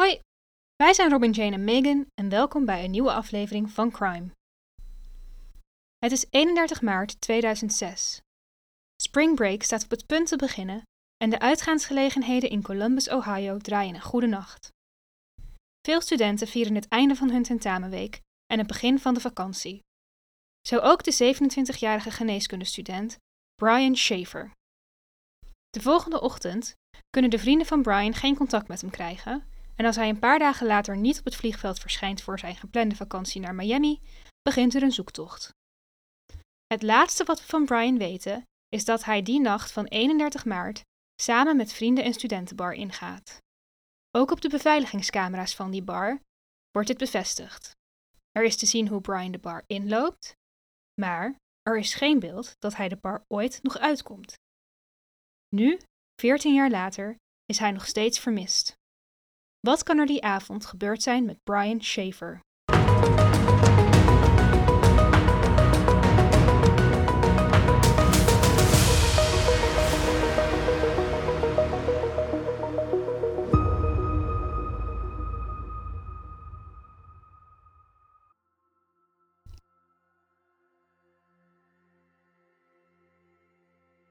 Hoi, wij zijn Robin Jane en Megan en welkom bij een nieuwe aflevering van Crime. Het is 31 maart 2006. Spring Break staat op het punt te beginnen en de uitgaansgelegenheden in Columbus, Ohio draaien een goede nacht. Veel studenten vieren het einde van hun tentamenweek en het begin van de vakantie. Zo ook de 27-jarige geneeskundestudent Brian Schaefer. De volgende ochtend kunnen de vrienden van Brian geen contact met hem krijgen en als hij een paar dagen later niet op het vliegveld verschijnt voor zijn geplande vakantie naar Miami, begint er een zoektocht. Het laatste wat we van Brian weten is dat hij die nacht van 31 maart samen met vrienden een studentenbar ingaat. Ook op de beveiligingscamera's van die bar wordt dit bevestigd. Er is te zien hoe Brian de bar inloopt, maar er is geen beeld dat hij de bar ooit nog uitkomt. Nu, 14 jaar later, is hij nog steeds vermist. Wat kan er die avond gebeurd zijn met Brian Schaefer?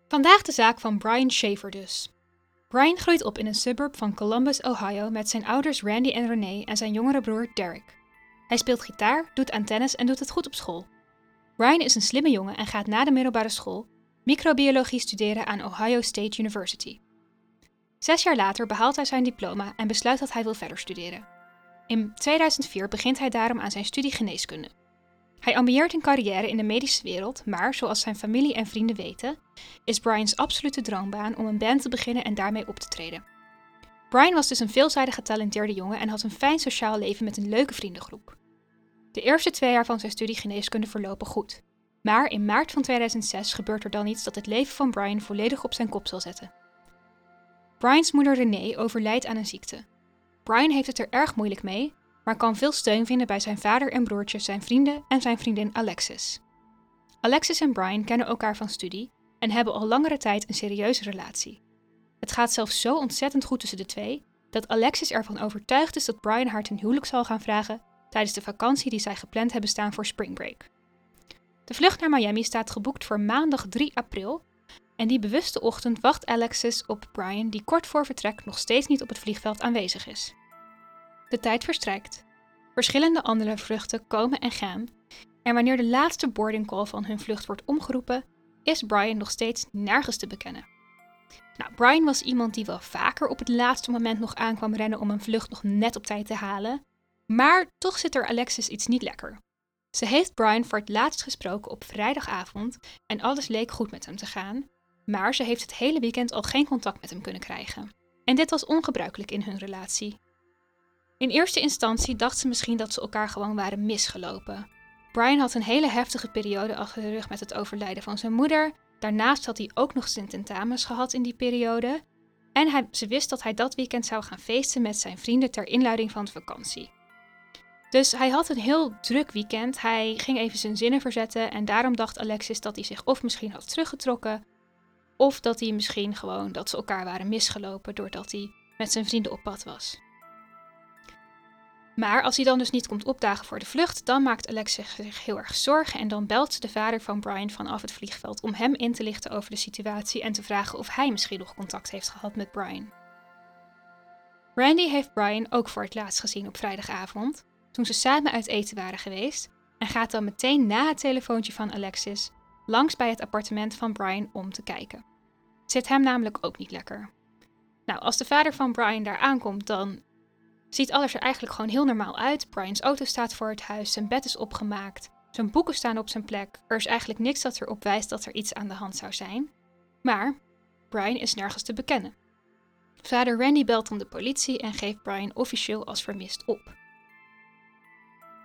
Vandaag de zaak van Brian Schaefer dus. Brian groeit op in een suburb van Columbus, Ohio met zijn ouders Randy en Renee en zijn jongere broer Derek. Hij speelt gitaar, doet aan tennis en doet het goed op school. Brian is een slimme jongen en gaat na de middelbare school microbiologie studeren aan Ohio State University. Zes jaar later behaalt hij zijn diploma en besluit dat hij wil verder studeren. In 2004 begint hij daarom aan zijn studie geneeskunde. Hij ambieert een carrière in de medische wereld, maar zoals zijn familie en vrienden weten, is Brian's absolute droombaan om een band te beginnen en daarmee op te treden. Brian was dus een veelzijdig getalenteerde jongen en had een fijn sociaal leven met een leuke vriendengroep. De eerste twee jaar van zijn studie geneeskunde verlopen goed. Maar in maart van 2006 gebeurt er dan iets dat het leven van Brian volledig op zijn kop zal zetten. Brian's moeder Renee overlijdt aan een ziekte. Brian heeft het er erg moeilijk mee maar kan veel steun vinden bij zijn vader en broertjes, zijn vrienden en zijn vriendin Alexis. Alexis en Brian kennen elkaar van studie en hebben al langere tijd een serieuze relatie. Het gaat zelfs zo ontzettend goed tussen de twee dat Alexis ervan overtuigd is dat Brian haar ten huwelijk zal gaan vragen tijdens de vakantie die zij gepland hebben staan voor Spring Break. De vlucht naar Miami staat geboekt voor maandag 3 april en die bewuste ochtend wacht Alexis op Brian, die kort voor vertrek nog steeds niet op het vliegveld aanwezig is. De tijd verstrijkt. Verschillende andere vluchten komen en gaan. En wanneer de laatste boarding call van hun vlucht wordt omgeroepen, is Brian nog steeds nergens te bekennen. Nou, Brian was iemand die wel vaker op het laatste moment nog aankwam rennen om een vlucht nog net op tijd te halen. Maar toch zit er Alexis iets niet lekker. Ze heeft Brian voor het laatst gesproken op vrijdagavond en alles leek goed met hem te gaan. Maar ze heeft het hele weekend al geen contact met hem kunnen krijgen. En dit was ongebruikelijk in hun relatie. In eerste instantie dacht ze misschien dat ze elkaar gewoon waren misgelopen. Brian had een hele heftige periode achter de rug met het overlijden van zijn moeder. Daarnaast had hij ook nog zijn tentamens gehad in die periode. En hij, ze wist dat hij dat weekend zou gaan feesten met zijn vrienden ter inluiding van de vakantie. Dus hij had een heel druk weekend. Hij ging even zijn zinnen verzetten en daarom dacht Alexis dat hij zich of misschien had teruggetrokken, of dat hij misschien gewoon dat ze elkaar waren misgelopen doordat hij met zijn vrienden op pad was. Maar als hij dan dus niet komt opdagen voor de vlucht, dan maakt Alex zich heel erg zorgen en dan belt de vader van Brian vanaf het vliegveld om hem in te lichten over de situatie en te vragen of hij misschien nog contact heeft gehad met Brian. Randy heeft Brian ook voor het laatst gezien op vrijdagavond, toen ze samen uit eten waren geweest, en gaat dan meteen na het telefoontje van Alexis langs bij het appartement van Brian om te kijken. Zit hem namelijk ook niet lekker. Nou, als de vader van Brian daar aankomt, dan ziet alles er eigenlijk gewoon heel normaal uit. Brian's auto staat voor het huis, zijn bed is opgemaakt, zijn boeken staan op zijn plek. Er is eigenlijk niks dat erop wijst dat er iets aan de hand zou zijn. Maar Brian is nergens te bekennen. Vader Randy belt dan de politie en geeft Brian officieel als vermist op.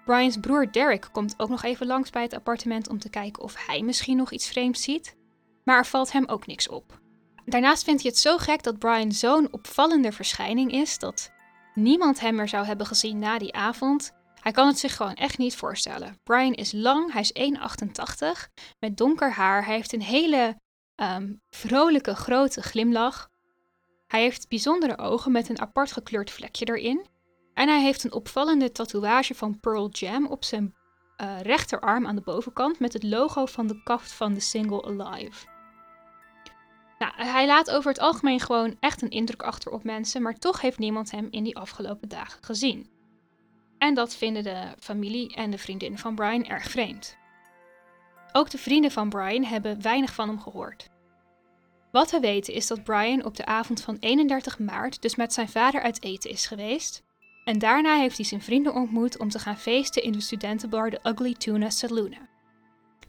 Brian's broer Derek komt ook nog even langs bij het appartement om te kijken of hij misschien nog iets vreemds ziet, maar er valt hem ook niks op. Daarnaast vindt hij het zo gek dat Brian zo'n opvallende verschijning is dat niemand hem er zou hebben gezien na die avond. Hij kan het zich gewoon echt niet voorstellen. Brian is lang, hij is 1,88 met donker haar. Hij heeft een hele um, vrolijke, grote glimlach. Hij heeft bijzondere ogen met een apart gekleurd vlekje erin. En hij heeft een opvallende tatoeage van Pearl Jam op zijn uh, rechterarm aan de bovenkant met het logo van de kaft van de single Alive. Nou, hij laat over het algemeen gewoon echt een indruk achter op mensen, maar toch heeft niemand hem in die afgelopen dagen gezien. En dat vinden de familie en de vriendinnen van Brian erg vreemd. Ook de vrienden van Brian hebben weinig van hem gehoord. Wat we weten is dat Brian op de avond van 31 maart dus met zijn vader uit eten is geweest. En daarna heeft hij zijn vrienden ontmoet om te gaan feesten in de studentenbar de Ugly Tuna Saloon.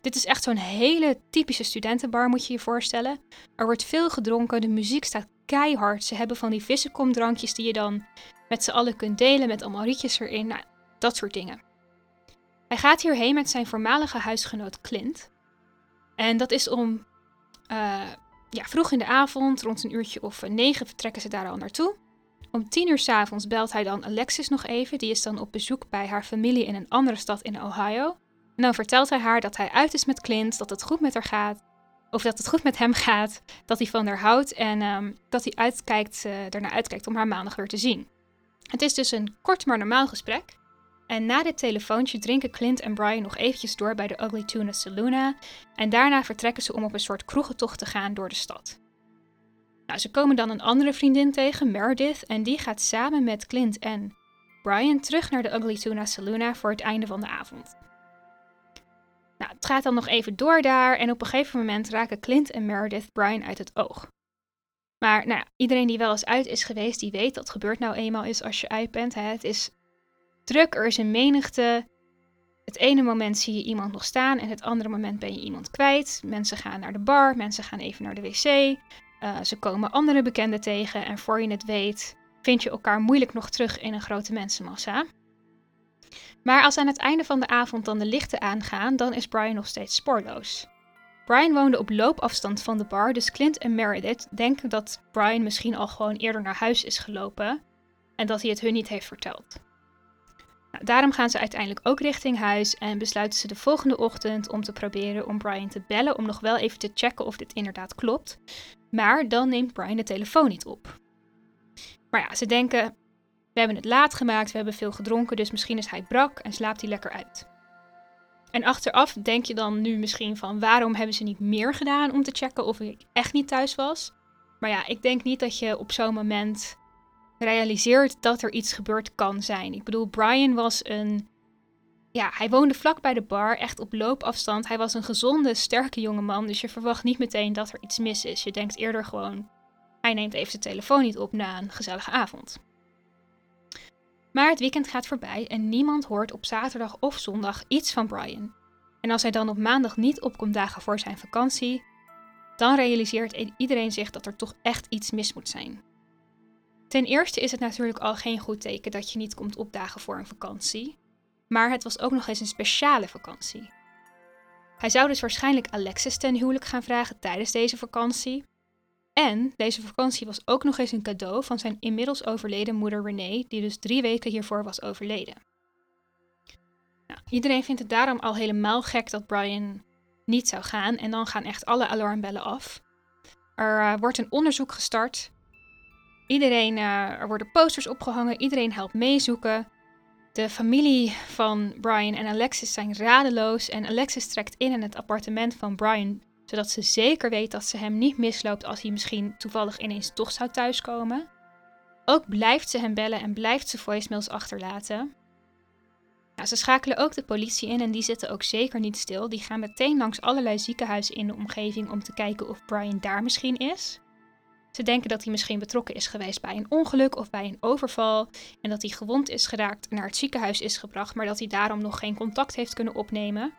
Dit is echt zo'n hele typische studentenbar, moet je je voorstellen. Er wordt veel gedronken, de muziek staat keihard. Ze hebben van die vissenkomdrankjes die je dan met z'n allen kunt delen met allemaal rietjes erin. Nou, dat soort dingen. Hij gaat hierheen met zijn voormalige huisgenoot Clint. En dat is om uh, ja, vroeg in de avond, rond een uurtje of negen, vertrekken ze daar al naartoe. Om tien uur s'avonds belt hij dan Alexis nog even. Die is dan op bezoek bij haar familie in een andere stad in Ohio. En dan vertelt hij haar dat hij uit is met Clint, dat het goed met haar gaat. Of dat het goed met hem gaat, dat hij van haar houdt en ehm, dat hij uitkijkt, uh, ernaar uitkijkt om haar maandag weer te zien. Het is dus een kort maar normaal gesprek. En na dit telefoontje drinken Clint en Brian nog eventjes door bij de Ugly Tuna Saloon. En daarna vertrekken ze om op een soort kroegentocht te gaan door de stad. Nou, ze komen dan een andere vriendin tegen, Meredith, en die gaat samen met Clint en Brian terug naar de Ugly Tuna Saloon voor het einde van de avond. Nou, het gaat dan nog even door daar en op een gegeven moment raken Clint en Meredith Brian uit het oog. Maar nou, iedereen die wel eens uit is geweest, die weet dat gebeurt nou eenmaal is als je uit bent. Hè. Het is druk, er is een menigte. Het ene moment zie je iemand nog staan en het andere moment ben je iemand kwijt. Mensen gaan naar de bar, mensen gaan even naar de wc. Uh, ze komen andere bekenden tegen en voor je het weet, vind je elkaar moeilijk nog terug in een grote mensenmassa. Maar als aan het einde van de avond dan de lichten aangaan, dan is Brian nog steeds spoorloos. Brian woonde op loopafstand van de bar, dus Clint en Meredith denken dat Brian misschien al gewoon eerder naar huis is gelopen en dat hij het hun niet heeft verteld. Nou, daarom gaan ze uiteindelijk ook richting huis en besluiten ze de volgende ochtend om te proberen om Brian te bellen om nog wel even te checken of dit inderdaad klopt. Maar dan neemt Brian de telefoon niet op. Maar ja, ze denken, we hebben het laat gemaakt, we hebben veel gedronken, dus misschien is hij brak en slaapt hij lekker uit. En achteraf denk je dan nu misschien van waarom hebben ze niet meer gedaan om te checken of ik echt niet thuis was. Maar ja, ik denk niet dat je op zo'n moment realiseert dat er iets gebeurd kan zijn. Ik bedoel, Brian was een. Ja, hij woonde vlak bij de bar, echt op loopafstand. Hij was een gezonde, sterke jongeman, dus je verwacht niet meteen dat er iets mis is. Je denkt eerder gewoon, hij neemt even zijn telefoon niet op na een gezellige avond. Maar het weekend gaat voorbij en niemand hoort op zaterdag of zondag iets van Brian. En als hij dan op maandag niet opkomt dagen voor zijn vakantie, dan realiseert iedereen zich dat er toch echt iets mis moet zijn. Ten eerste is het natuurlijk al geen goed teken dat je niet komt opdagen voor een vakantie, maar het was ook nog eens een speciale vakantie. Hij zou dus waarschijnlijk Alexis ten huwelijk gaan vragen tijdens deze vakantie, en deze vakantie was ook nog eens een cadeau van zijn inmiddels overleden moeder Renee, die dus drie weken hiervoor was overleden. Nou, iedereen vindt het daarom al helemaal gek dat Brian niet zou gaan en dan gaan echt alle alarmbellen af. Er uh, wordt een onderzoek gestart. Iedereen, uh, er worden posters opgehangen, iedereen helpt meezoeken. De familie van Brian en Alexis zijn radeloos en Alexis trekt in in het appartement van Brian zodat ze zeker weet dat ze hem niet misloopt als hij misschien toevallig ineens toch zou thuiskomen. Ook blijft ze hem bellen en blijft ze voicemails achterlaten. Ze schakelen ook de politie in en die zitten ook zeker niet stil. Die gaan meteen langs allerlei ziekenhuizen in de omgeving om te kijken of Brian daar misschien is. Ze denken dat hij misschien betrokken is geweest bij een ongeluk of bij een overval en dat hij gewond is geraakt en naar het ziekenhuis is gebracht, maar dat hij daarom nog geen contact heeft kunnen opnemen.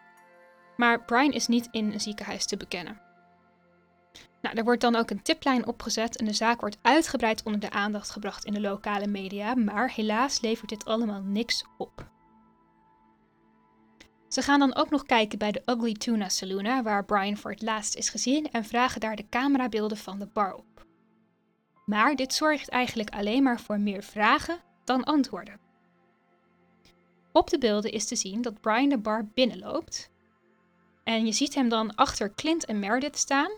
Maar Brian is niet in een ziekenhuis te bekennen. Nou, er wordt dan ook een tiplijn opgezet en de zaak wordt uitgebreid onder de aandacht gebracht in de lokale media, maar helaas levert dit allemaal niks op. Ze gaan dan ook nog kijken bij de Ugly Tuna Saloon, waar Brian voor het laatst is gezien, en vragen daar de camerabeelden van de bar op. Maar dit zorgt eigenlijk alleen maar voor meer vragen dan antwoorden. Op de beelden is te zien dat Brian de bar binnenloopt en je ziet hem dan achter Clint en Meredith staan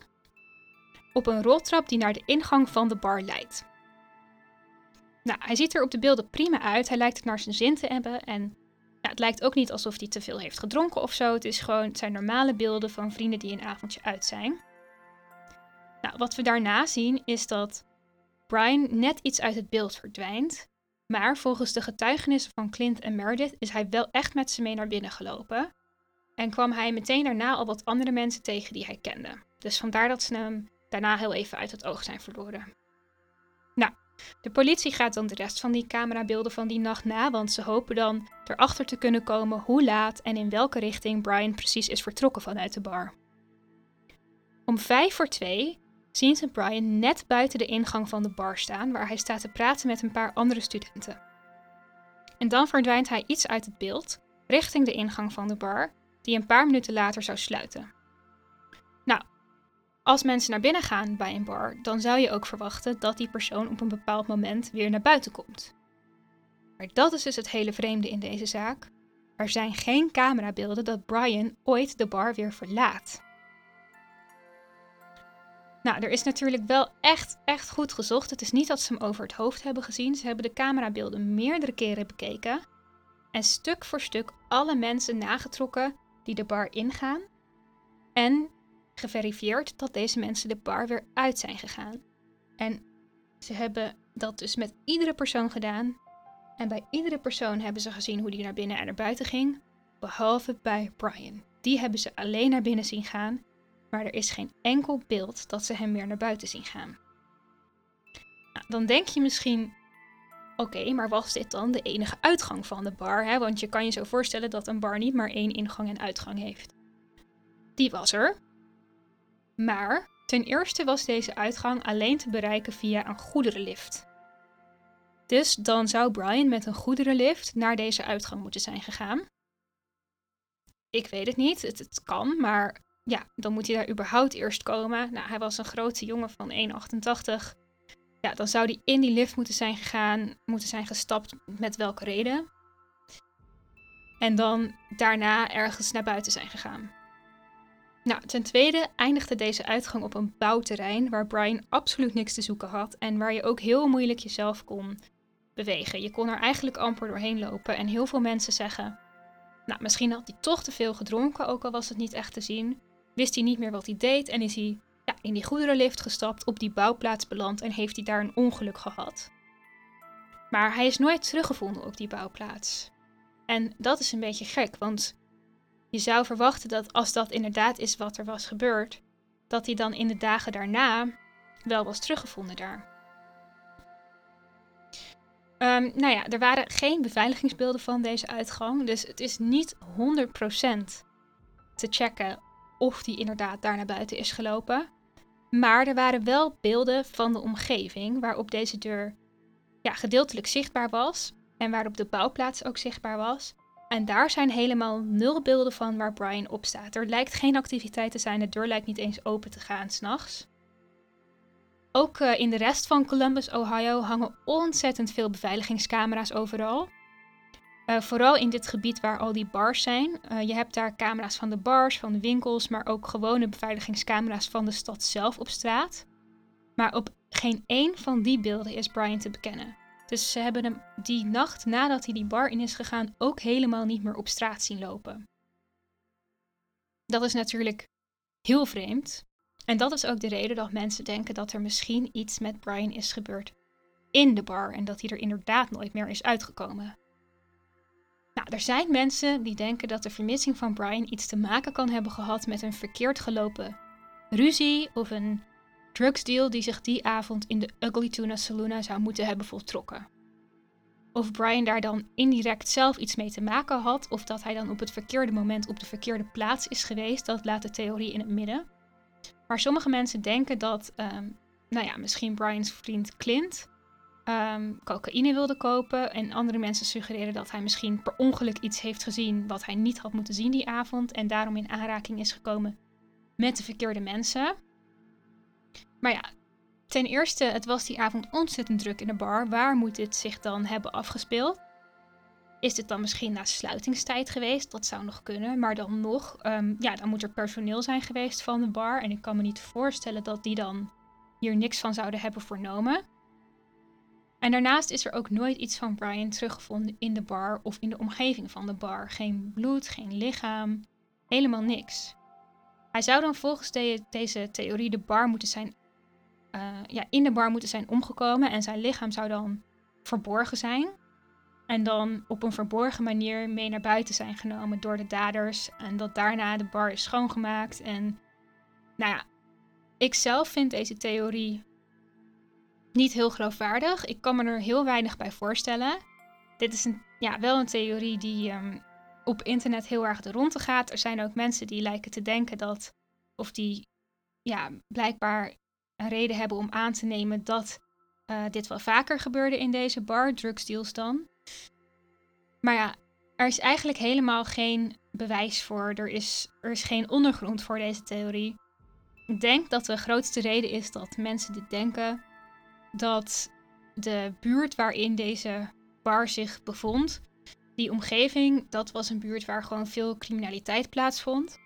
op een roltrap die naar de ingang van de bar leidt. Nou, hij ziet er op de beelden prima uit. Hij lijkt het naar zijn zin te hebben. En het lijkt ook niet alsof hij te veel heeft gedronken of zo. Het, is gewoon, het zijn normale beelden van vrienden die een avondje uit zijn. Nou, wat we daarna zien is dat Brian net iets uit het beeld verdwijnt. Maar volgens de getuigenissen van Clint en Meredith is hij wel echt met ze mee naar binnen gelopen. En kwam hij meteen daarna al wat andere mensen tegen die hij kende. Dus vandaar dat ze hem daarna heel even uit het oog zijn verloren. Nou, de politie gaat dan de rest van die camerabeelden van die nacht na, want ze hopen dan erachter te kunnen komen hoe laat en in welke richting Brian precies is vertrokken vanuit de bar. Om vijf voor twee zien ze Brian net buiten de ingang van de bar staan, waar hij staat te praten met een paar andere studenten. En dan verdwijnt hij iets uit het beeld, richting de ingang van de bar, die een paar minuten later zou sluiten. Nou, als mensen naar binnen gaan bij een bar, dan zou je ook verwachten dat die persoon op een bepaald moment weer naar buiten komt. Maar dat is dus het hele vreemde in deze zaak. Er zijn geen camerabeelden dat Brian ooit de bar weer verlaat. Nou, er is natuurlijk wel echt, echt goed gezocht. Het is niet dat ze hem over het hoofd hebben gezien. Ze hebben de camerabeelden meerdere keren bekeken. En stuk voor stuk alle mensen nagetrokken die de bar ingaan. En geverifieerd dat deze mensen de bar weer uit zijn gegaan. En ze hebben dat dus met iedere persoon gedaan. En bij iedere persoon hebben ze gezien hoe die naar binnen en naar buiten ging. Behalve bij Brian. Die hebben ze alleen naar binnen zien gaan maar er is geen enkel beeld dat ze hem weer naar buiten zien gaan. Nou, dan denk je misschien, oké, maar was dit dan de enige uitgang van de bar? Hè? Want je kan je zo voorstellen dat een bar niet maar één ingang en uitgang heeft. Die was er. Maar ten eerste was deze uitgang alleen te bereiken via een goederenlift. Dus dan zou Brian met een goederenlift naar deze uitgang moeten zijn gegaan. Ik weet het niet, het, het kan, maar ja, dan moet hij daar überhaupt eerst komen. Nou, hij was een grote jongen van 1,88. Ja, dan zou hij in die lift moeten zijn gegaan, moeten zijn gestapt, met welke reden. En dan daarna ergens naar buiten zijn gegaan. Nou, ten tweede eindigde deze uitgang op een bouwterrein waar Brian absoluut niks te zoeken had en waar je ook heel moeilijk jezelf kon bewegen. Je kon er eigenlijk amper doorheen lopen en heel veel mensen zeggen, nou, misschien had hij toch te veel gedronken, ook al was het niet echt te zien wist hij niet meer wat hij deed en is hij ja, in die goederenlift gestapt, op die bouwplaats beland en heeft hij daar een ongeluk gehad. Maar hij is nooit teruggevonden op die bouwplaats. En dat is een beetje gek, want je zou verwachten dat als dat inderdaad is wat er was gebeurd, dat hij dan in de dagen daarna wel was teruggevonden daar. Um, nou ja, er waren geen beveiligingsbeelden van deze uitgang, dus het is niet 100% te checken of die inderdaad daar naar buiten is gelopen. Maar er waren wel beelden van de omgeving waarop deze deur ja, gedeeltelijk zichtbaar was en waarop de bouwplaats ook zichtbaar was. En daar zijn helemaal nul beelden van waar Brian op staat. Er lijkt geen activiteit te zijn, de deur lijkt niet eens open te gaan s'nachts. Ook uh, in de rest van Columbus, Ohio hangen ontzettend veel beveiligingscamera's overal. Uh, vooral in dit gebied waar al die bars zijn. Uh, je hebt daar camera's van de bars, van de winkels, maar ook gewone beveiligingscamera's van de stad zelf op straat. Maar op geen één van die beelden is Brian te bekennen. Dus ze hebben hem die nacht nadat hij die bar in is gegaan ook helemaal niet meer op straat zien lopen. Dat is natuurlijk heel vreemd. En dat is ook de reden dat mensen denken dat er misschien iets met Brian is gebeurd in de bar en dat hij er inderdaad nooit meer is uitgekomen. Nou, er zijn mensen die denken dat de vermissing van Brian iets te maken kan hebben gehad met een verkeerd gelopen ruzie of een drugsdeal die zich die avond in de Ugly Tuna Saloon zou moeten hebben voltrokken. Of Brian daar dan indirect zelf iets mee te maken had, of dat hij dan op het verkeerde moment op de verkeerde plaats is geweest, dat laat de theorie in het midden. Maar sommige mensen denken dat, um, nou ja, misschien Brian's vriend Clint um, cocaïne wilde kopen. En andere mensen suggereren dat hij misschien per ongeluk iets heeft gezien wat hij niet had moeten zien die avond. En daarom in aanraking is gekomen met de verkeerde mensen. Maar ja, ten eerste, het was die avond ontzettend druk in de bar. Waar moet dit zich dan hebben afgespeeld? Is dit dan misschien na sluitingstijd geweest? Dat zou nog kunnen. Maar dan nog, um, ja, dan moet er personeel zijn geweest van de bar. En ik kan me niet voorstellen dat die dan hier niks van zouden hebben vernomen. En daarnaast is er ook nooit iets van Brian teruggevonden in de bar of in de omgeving van de bar. Geen bloed, geen lichaam, helemaal niks. Hij zou dan volgens deze theorie de bar moeten zijn, uh, ja, in de bar moeten zijn omgekomen en zijn lichaam zou dan verborgen zijn. En dan op een verborgen manier mee naar buiten zijn genomen door de daders. En dat daarna de bar is schoongemaakt. En nou ja, ik zelf vind deze theorie niet heel geloofwaardig. Ik kan me er heel weinig bij voorstellen. Dit is een, ja, wel een theorie die um, op internet heel erg de ronde gaat. Er zijn ook mensen die lijken te denken dat, of die ja, blijkbaar een reden hebben om aan te nemen dat uh, dit wel vaker gebeurde in deze bar, drugsdeals dan. Maar ja, er is eigenlijk helemaal geen bewijs voor. Er is, er is geen ondergrond voor deze theorie. Ik denk dat de grootste reden is dat mensen dit denken. Dat de buurt waarin deze bar zich bevond, die omgeving, dat was een buurt waar gewoon veel criminaliteit plaatsvond.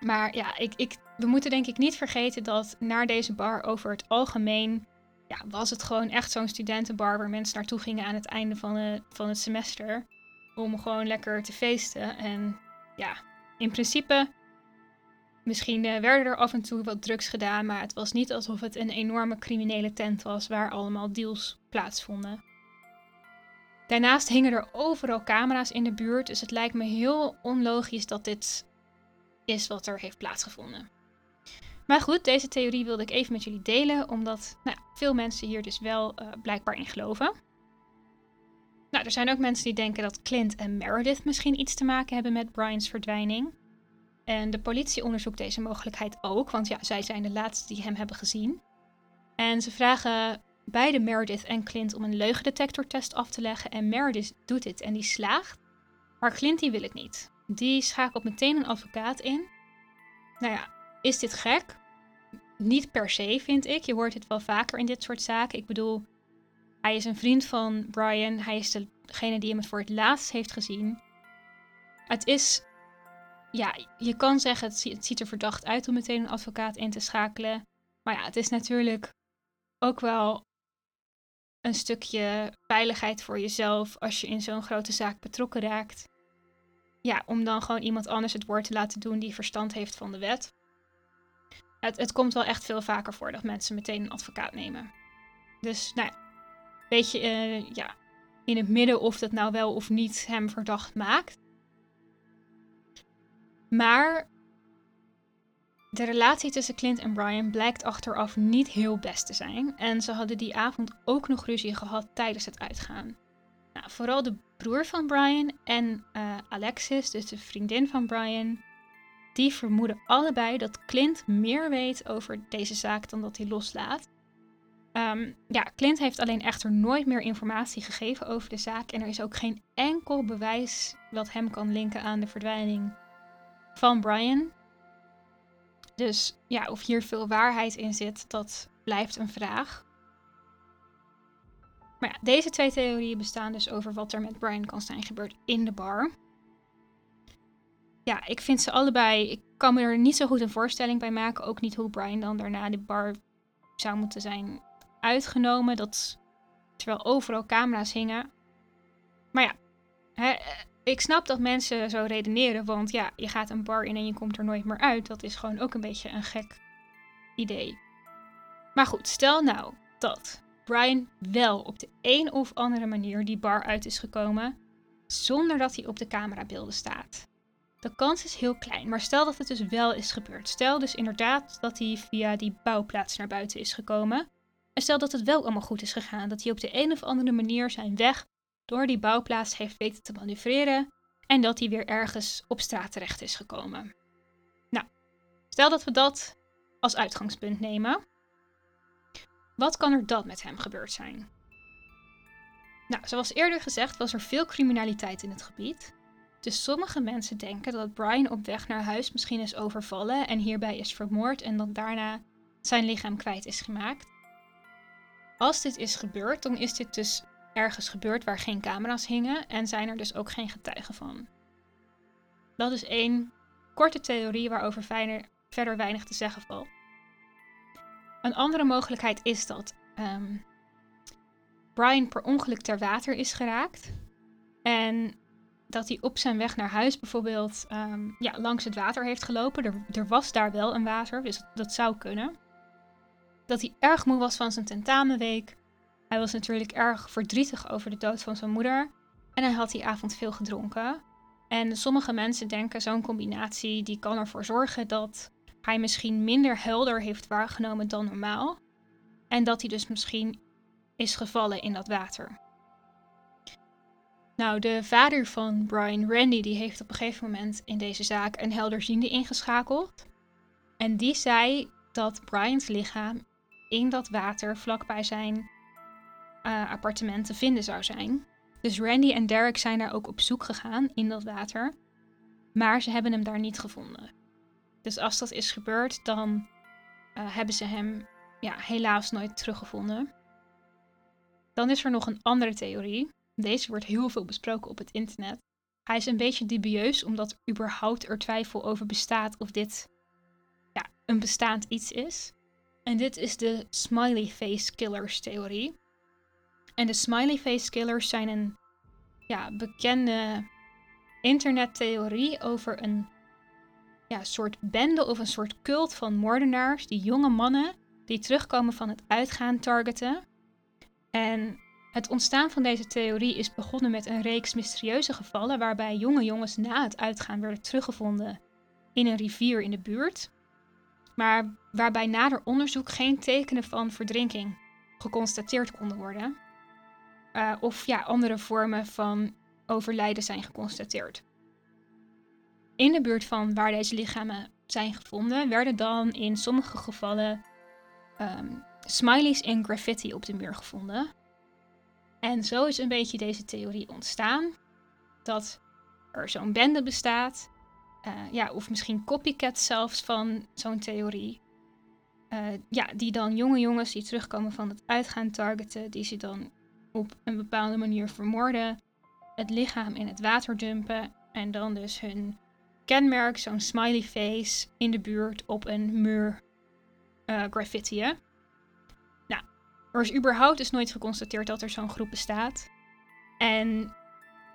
Maar ja, ik, ik, we moeten denk ik niet vergeten dat naar deze bar over het algemeen ja, was het gewoon echt zo'n studentenbar waar mensen naartoe gingen aan het einde van, het, van het semester. Om gewoon lekker te feesten. En ja, in principe, misschien uh, werden er af en toe wat drugs gedaan, maar het was niet alsof het een enorme criminele tent was waar allemaal deals plaatsvonden. Daarnaast hingen er overal camera's in de buurt, dus het lijkt me heel onlogisch dat dit is wat er heeft plaatsgevonden. Maar goed, deze theorie wilde ik even met jullie delen, omdat nou, veel mensen hier dus wel uh, blijkbaar in geloven. Nou, er zijn ook mensen die denken dat Clint en Meredith misschien iets te maken hebben met Brian's verdwijning. En de politie onderzoekt deze mogelijkheid ook, want ja, zij zijn de laatste die hem hebben gezien. En ze vragen beide Meredith en Clint om een leugendetectortest af te leggen. En Meredith doet dit en die slaagt. Maar Clint die wil het niet. Die schakelt meteen een advocaat in. Nou ja, is dit gek? Niet per se, vind ik. Je hoort het wel vaker in dit soort zaken. Ik bedoel, hij is een vriend van Brian. Hij is degene die hem voor het laatst heeft gezien. Het is, ja, je kan zeggen, het ziet er verdacht uit om meteen een advocaat in te schakelen. Maar ja, het is natuurlijk ook wel een stukje veiligheid voor jezelf als je in zo'n grote zaak betrokken raakt. Ja, om dan gewoon iemand anders het woord te laten doen die verstand heeft van de wet. Het, het komt wel echt veel vaker voor dat mensen meteen een advocaat nemen. Dus, nou ja, beetje uh, ja, in het midden of dat nou wel of niet hem verdacht maakt. Maar de relatie tussen Clint en Brian blijkt achteraf niet heel best te zijn. En ze hadden die avond ook nog ruzie gehad tijdens het uitgaan. Nou, vooral de broer van Brian en uh, Alexis, dus de vriendin van Brian, die vermoeden allebei dat Clint meer weet over deze zaak dan dat hij loslaat. Um, ja, Clint heeft alleen echter nooit meer informatie gegeven over de zaak en er is ook geen enkel bewijs wat hem kan linken aan de verdwijning van Brian. Dus ja, of hier veel waarheid in zit, dat blijft een vraag. Maar ja, deze twee theorieën bestaan dus over wat er met Brian kan zijn gebeurd in de bar ja, ik vind ze allebei. Ik kan me er niet zo goed een voorstelling bij maken. Ook niet hoe Brian dan daarna de bar zou moeten zijn uitgenomen. Dat, terwijl overal camera's hingen. Ik snap dat mensen zo redeneren. Want ja, je gaat een bar in en je komt er nooit meer uit. Dat is gewoon ook een beetje een gek idee. Maar goed, stel nou dat Brian wel op de een of andere manier die bar uit is gekomen. Zonder dat hij op de camerabeelden staat. De kans is heel klein, maar stel dat het dus wel is gebeurd. Stel dus inderdaad dat hij via die bouwplaats naar buiten is gekomen. En stel dat het wel allemaal goed is gegaan, dat hij op de een of andere manier zijn weg door die bouwplaats heeft weten te manoeuvreren en dat hij weer ergens op straat terecht is gekomen. Nou, stel dat we dat als uitgangspunt nemen. Wat kan er dan met hem gebeurd zijn? Nou, zoals eerder gezegd was er veel criminaliteit in het gebied. Dus sommige mensen denken dat Brian op weg naar huis misschien is overvallen en hierbij is vermoord en dat daarna zijn lichaam kwijt is gemaakt. Als dit is gebeurd, dan is dit dus ergens gebeurd waar geen camera's hingen en zijn er dus ook geen getuigen van. Dat is één korte theorie waarover verder weinig te zeggen valt. Een andere mogelijkheid is dat um, Brian per ongeluk ter water is geraakt. En dat hij op zijn weg naar huis bijvoorbeeld ehm, ja, langs het water heeft gelopen. Er, er was daar wel een water, dus dat zou kunnen. Dat hij erg moe was van zijn tentamenweek. Hij was natuurlijk erg verdrietig over de dood van zijn moeder. En hij had die avond veel gedronken. En sommige mensen denken zo'n combinatie die kan ervoor zorgen dat hij misschien minder helder heeft waargenomen dan normaal. En dat hij dus misschien is gevallen in dat water. Nou, de vader van Brian, Randy, die heeft op een gegeven moment in deze zaak een helderziende ingeschakeld. En die zei dat Brian's lichaam in dat water vlakbij zijn uh, appartement te vinden zou zijn. Dus Randy en Derek zijn daar ook op zoek gegaan in dat water. Maar ze hebben hem daar niet gevonden. Dus als dat is gebeurd, dan uh, hebben ze hem ja, helaas nooit teruggevonden. Dan is er nog een andere theorie. Deze wordt heel veel besproken op het internet. Hij is een beetje dubieus omdat überhaupt er twijfel over bestaat of dit ja, een bestaand iets is. En dit is de smiley face killers theorie. En de smiley face killers zijn een ja, bekende internettheorie over een ja, soort bende of een soort cult van moordenaars die jonge mannen die terugkomen van het uitgaan targeten. En het ontstaan van deze theorie is begonnen met een reeks mysterieuze gevallen waarbij jonge jongens na het uitgaan werden teruggevonden in een rivier in de buurt, maar waarbij nader onderzoek geen tekenen van verdrinking geconstateerd konden worden. Uh, of ja, andere vormen van overlijden zijn geconstateerd. In de buurt van waar deze lichamen zijn gevonden, werden dan in sommige gevallen um, smileys en graffiti op de muur gevonden. En zo is een beetje deze theorie ontstaan. Dat er zo'n bende bestaat. Uh, ja, of misschien copycats zelfs van zo'n theorie. Uh, ja, die dan jonge jongens die terugkomen van het uitgaan targeten. Die ze dan op een bepaalde manier vermoorden. Het lichaam in het water dumpen. En dan dus hun kenmerk, zo'n smiley face, in de buurt op een muur uh, graffitiën. Er is überhaupt dus nooit geconstateerd dat er zo'n groep bestaat. En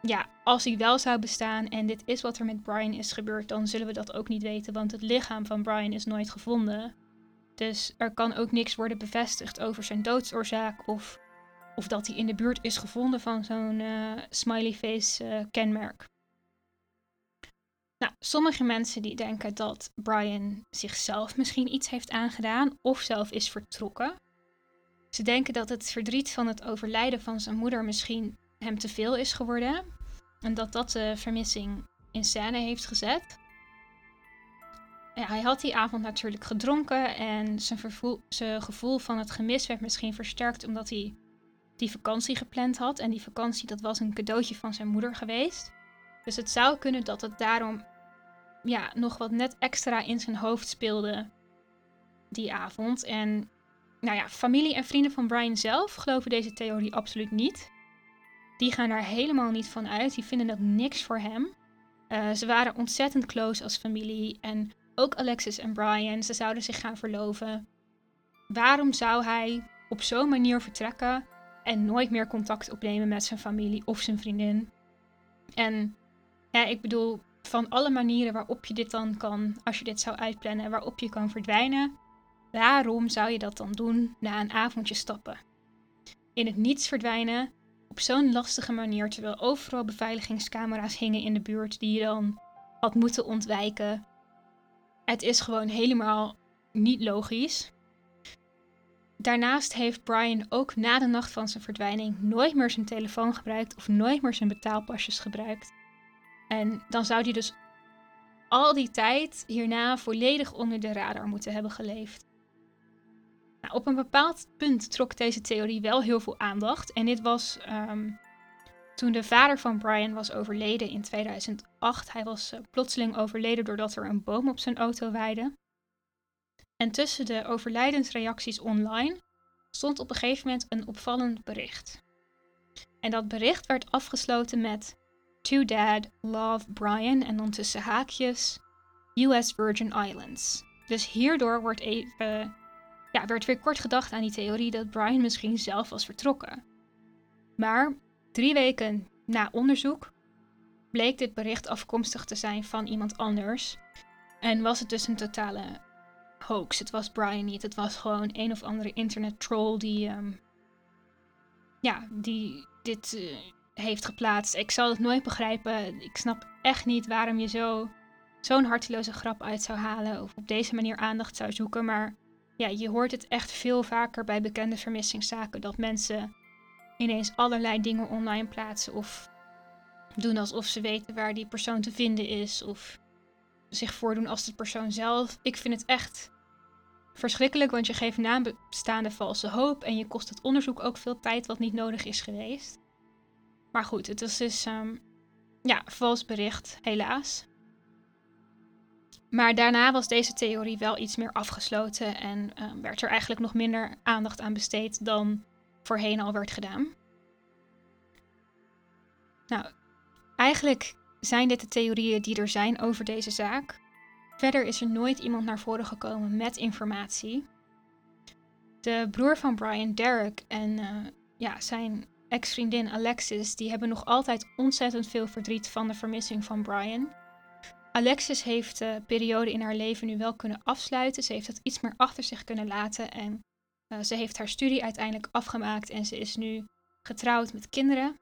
ja, als die wel zou bestaan en dit is wat er met Brian is gebeurd, dan zullen we dat ook niet weten, want het lichaam van Brian is nooit gevonden. Dus er kan ook niks worden bevestigd over zijn doodsoorzaak of, of dat hij in de buurt is gevonden van zo'n uh, smiley face uh, kenmerk. Nou, sommige mensen die denken dat Brian zichzelf misschien iets heeft aangedaan of zelf is vertrokken. Ze denken dat het verdriet van het overlijden van zijn moeder misschien hem te veel is geworden. En dat dat de vermissing in scène heeft gezet. Hij had die avond natuurlijk gedronken en zijn, zijn gevoel van het gemis werd misschien versterkt omdat hij die vakantie gepland had. En die vakantie dat was een cadeautje van zijn moeder geweest. Dus het zou kunnen dat het daarom ja, nog wat net extra in zijn hoofd speelde die avond. En nou ja, familie en vrienden van Brian zelf geloven deze theorie absoluut niet. Die gaan daar helemaal niet van uit. Die vinden dat niks voor hem. Uh, ze waren ontzettend close als familie. En ook Alexis en Brian, ze zouden zich gaan verloven. Waarom zou hij op zo'n manier vertrekken en nooit meer contact opnemen met zijn familie of zijn vriendin? En ja, ik bedoel, van alle manieren waarop je dit dan kan, als je dit zou uitplannen, waarop je kan verdwijnen, Waarom zou je dat dan doen na een avondje stappen? In het niets verdwijnen, op zo'n lastige manier, terwijl overal beveiligingscamera's hingen in de buurt die je dan had moeten ontwijken. Het is gewoon helemaal niet logisch. Daarnaast heeft Brian ook na de nacht van zijn verdwijning nooit meer zijn telefoon gebruikt of nooit meer zijn betaalpasjes gebruikt. En dan zou hij dus al die tijd hierna volledig onder de radar moeten hebben geleefd. Nou, op een bepaald punt trok deze theorie wel heel veel aandacht. En dit was ehm, toen de vader van Brian was overleden in 2008. Hij was uh, plotseling overleden doordat er een boom op zijn auto waaide. En tussen de overlijdensreacties online stond op een gegeven moment een opvallend bericht. En dat bericht werd afgesloten met To Dad, Love Brian en dan tussen haakjes US Virgin Islands. Dus hierdoor wordt even ja, werd weer kort gedacht aan die theorie dat Brian misschien zelf was vertrokken. Maar drie weken na onderzoek bleek dit bericht afkomstig te zijn van iemand anders. En was het dus een totale hoax. Het was Brian niet. Het was gewoon een of andere internet troll die, ehm, ja, die dit uh, heeft geplaatst. Ik zal het nooit begrijpen. Ik snap echt niet waarom je zo, zo'n harteloze grap uit zou halen of op deze manier aandacht zou zoeken. Maar ja, je hoort het echt veel vaker bij bekende vermissingszaken dat mensen ineens allerlei dingen online plaatsen of doen alsof ze weten waar die persoon te vinden is of zich voordoen als de persoon zelf. Ik vind het echt verschrikkelijk, want je geeft nabestaanden valse hoop en je kost het onderzoek ook veel tijd wat niet nodig is geweest. Maar goed, het is dus um, ja, vals bericht, helaas. Maar daarna was deze theorie wel iets meer afgesloten en uh, werd er eigenlijk nog minder aandacht aan besteed dan voorheen al werd gedaan. Nou, eigenlijk zijn dit de theorieën die er zijn over deze zaak. Verder is er nooit iemand naar voren gekomen met informatie. De broer van Brian, Derek, en uh, ja, zijn ex-vriendin Alexis, die hebben nog altijd ontzettend veel verdriet van de vermissing van Brian. Alexis heeft de periode in haar leven nu wel kunnen afsluiten. Ze heeft het iets meer achter zich kunnen laten en uh, ze heeft haar studie uiteindelijk afgemaakt en ze is nu getrouwd met kinderen.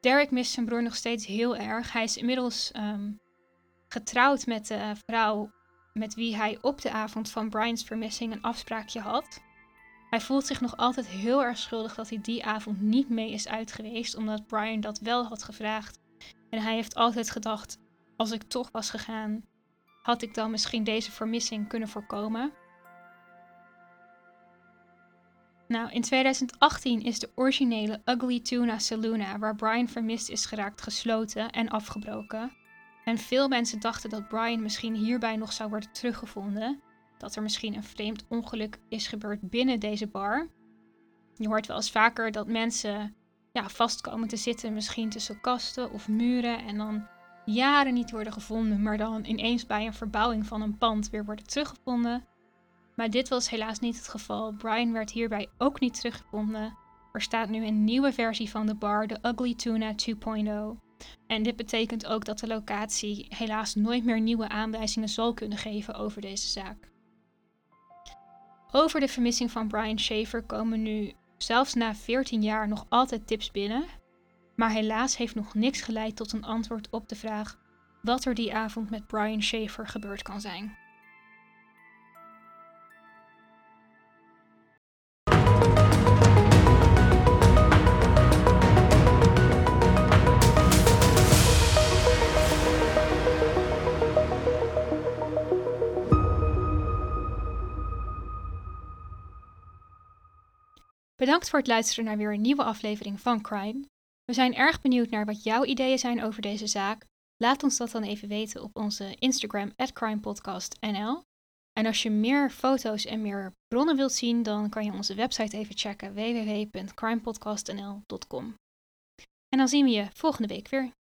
Derek mist zijn broer nog steeds heel erg. Hij is inmiddels um, getrouwd met de vrouw met wie hij op de avond van Brian's vermissing een afspraakje had. Hij voelt zich nog altijd heel erg schuldig dat hij die avond niet mee is uit geweest, omdat Brian dat wel had gevraagd. En hij heeft altijd gedacht: als ik toch was gegaan, had ik dan misschien deze vermissing kunnen voorkomen. Nou, in 2018 is de originele Ugly Tuna Saluna, waar Brian vermist is geraakt, gesloten en afgebroken. En veel mensen dachten dat Brian misschien hierbij nog zou worden teruggevonden. Dat er misschien een vreemd ongeluk is gebeurd binnen deze bar. Je hoort wel eens vaker dat mensen ja, vastkomen te zitten, misschien tussen kasten of muren. En dan jaren niet worden gevonden, maar dan ineens bij een verbouwing van een pand weer worden teruggevonden. Maar dit was helaas niet het geval. Brian werd hierbij ook niet teruggevonden. Er staat nu een nieuwe versie van de bar, de Ugly Tuna 2.0. En dit betekent ook dat de locatie helaas nooit meer nieuwe aanwijzingen zal kunnen geven over deze zaak. Over de vermissing van Brian Schaefer komen nu, zelfs na 14 jaar, nog altijd tips binnen. Maar helaas heeft nog niks geleid tot een antwoord op de vraag wat er die avond met Brian Schaefer gebeurd kan zijn. Bedankt voor het luisteren naar weer een nieuwe aflevering van Crime. We zijn erg benieuwd naar wat jouw ideeën zijn over deze zaak. Laat ons dat dan even weten op onze Instagram crimepodcastnl. En als je meer foto's en meer bronnen wilt zien, dan kan je onze website even checken www.crimepodcastnl.com. En dan zien we je volgende week weer.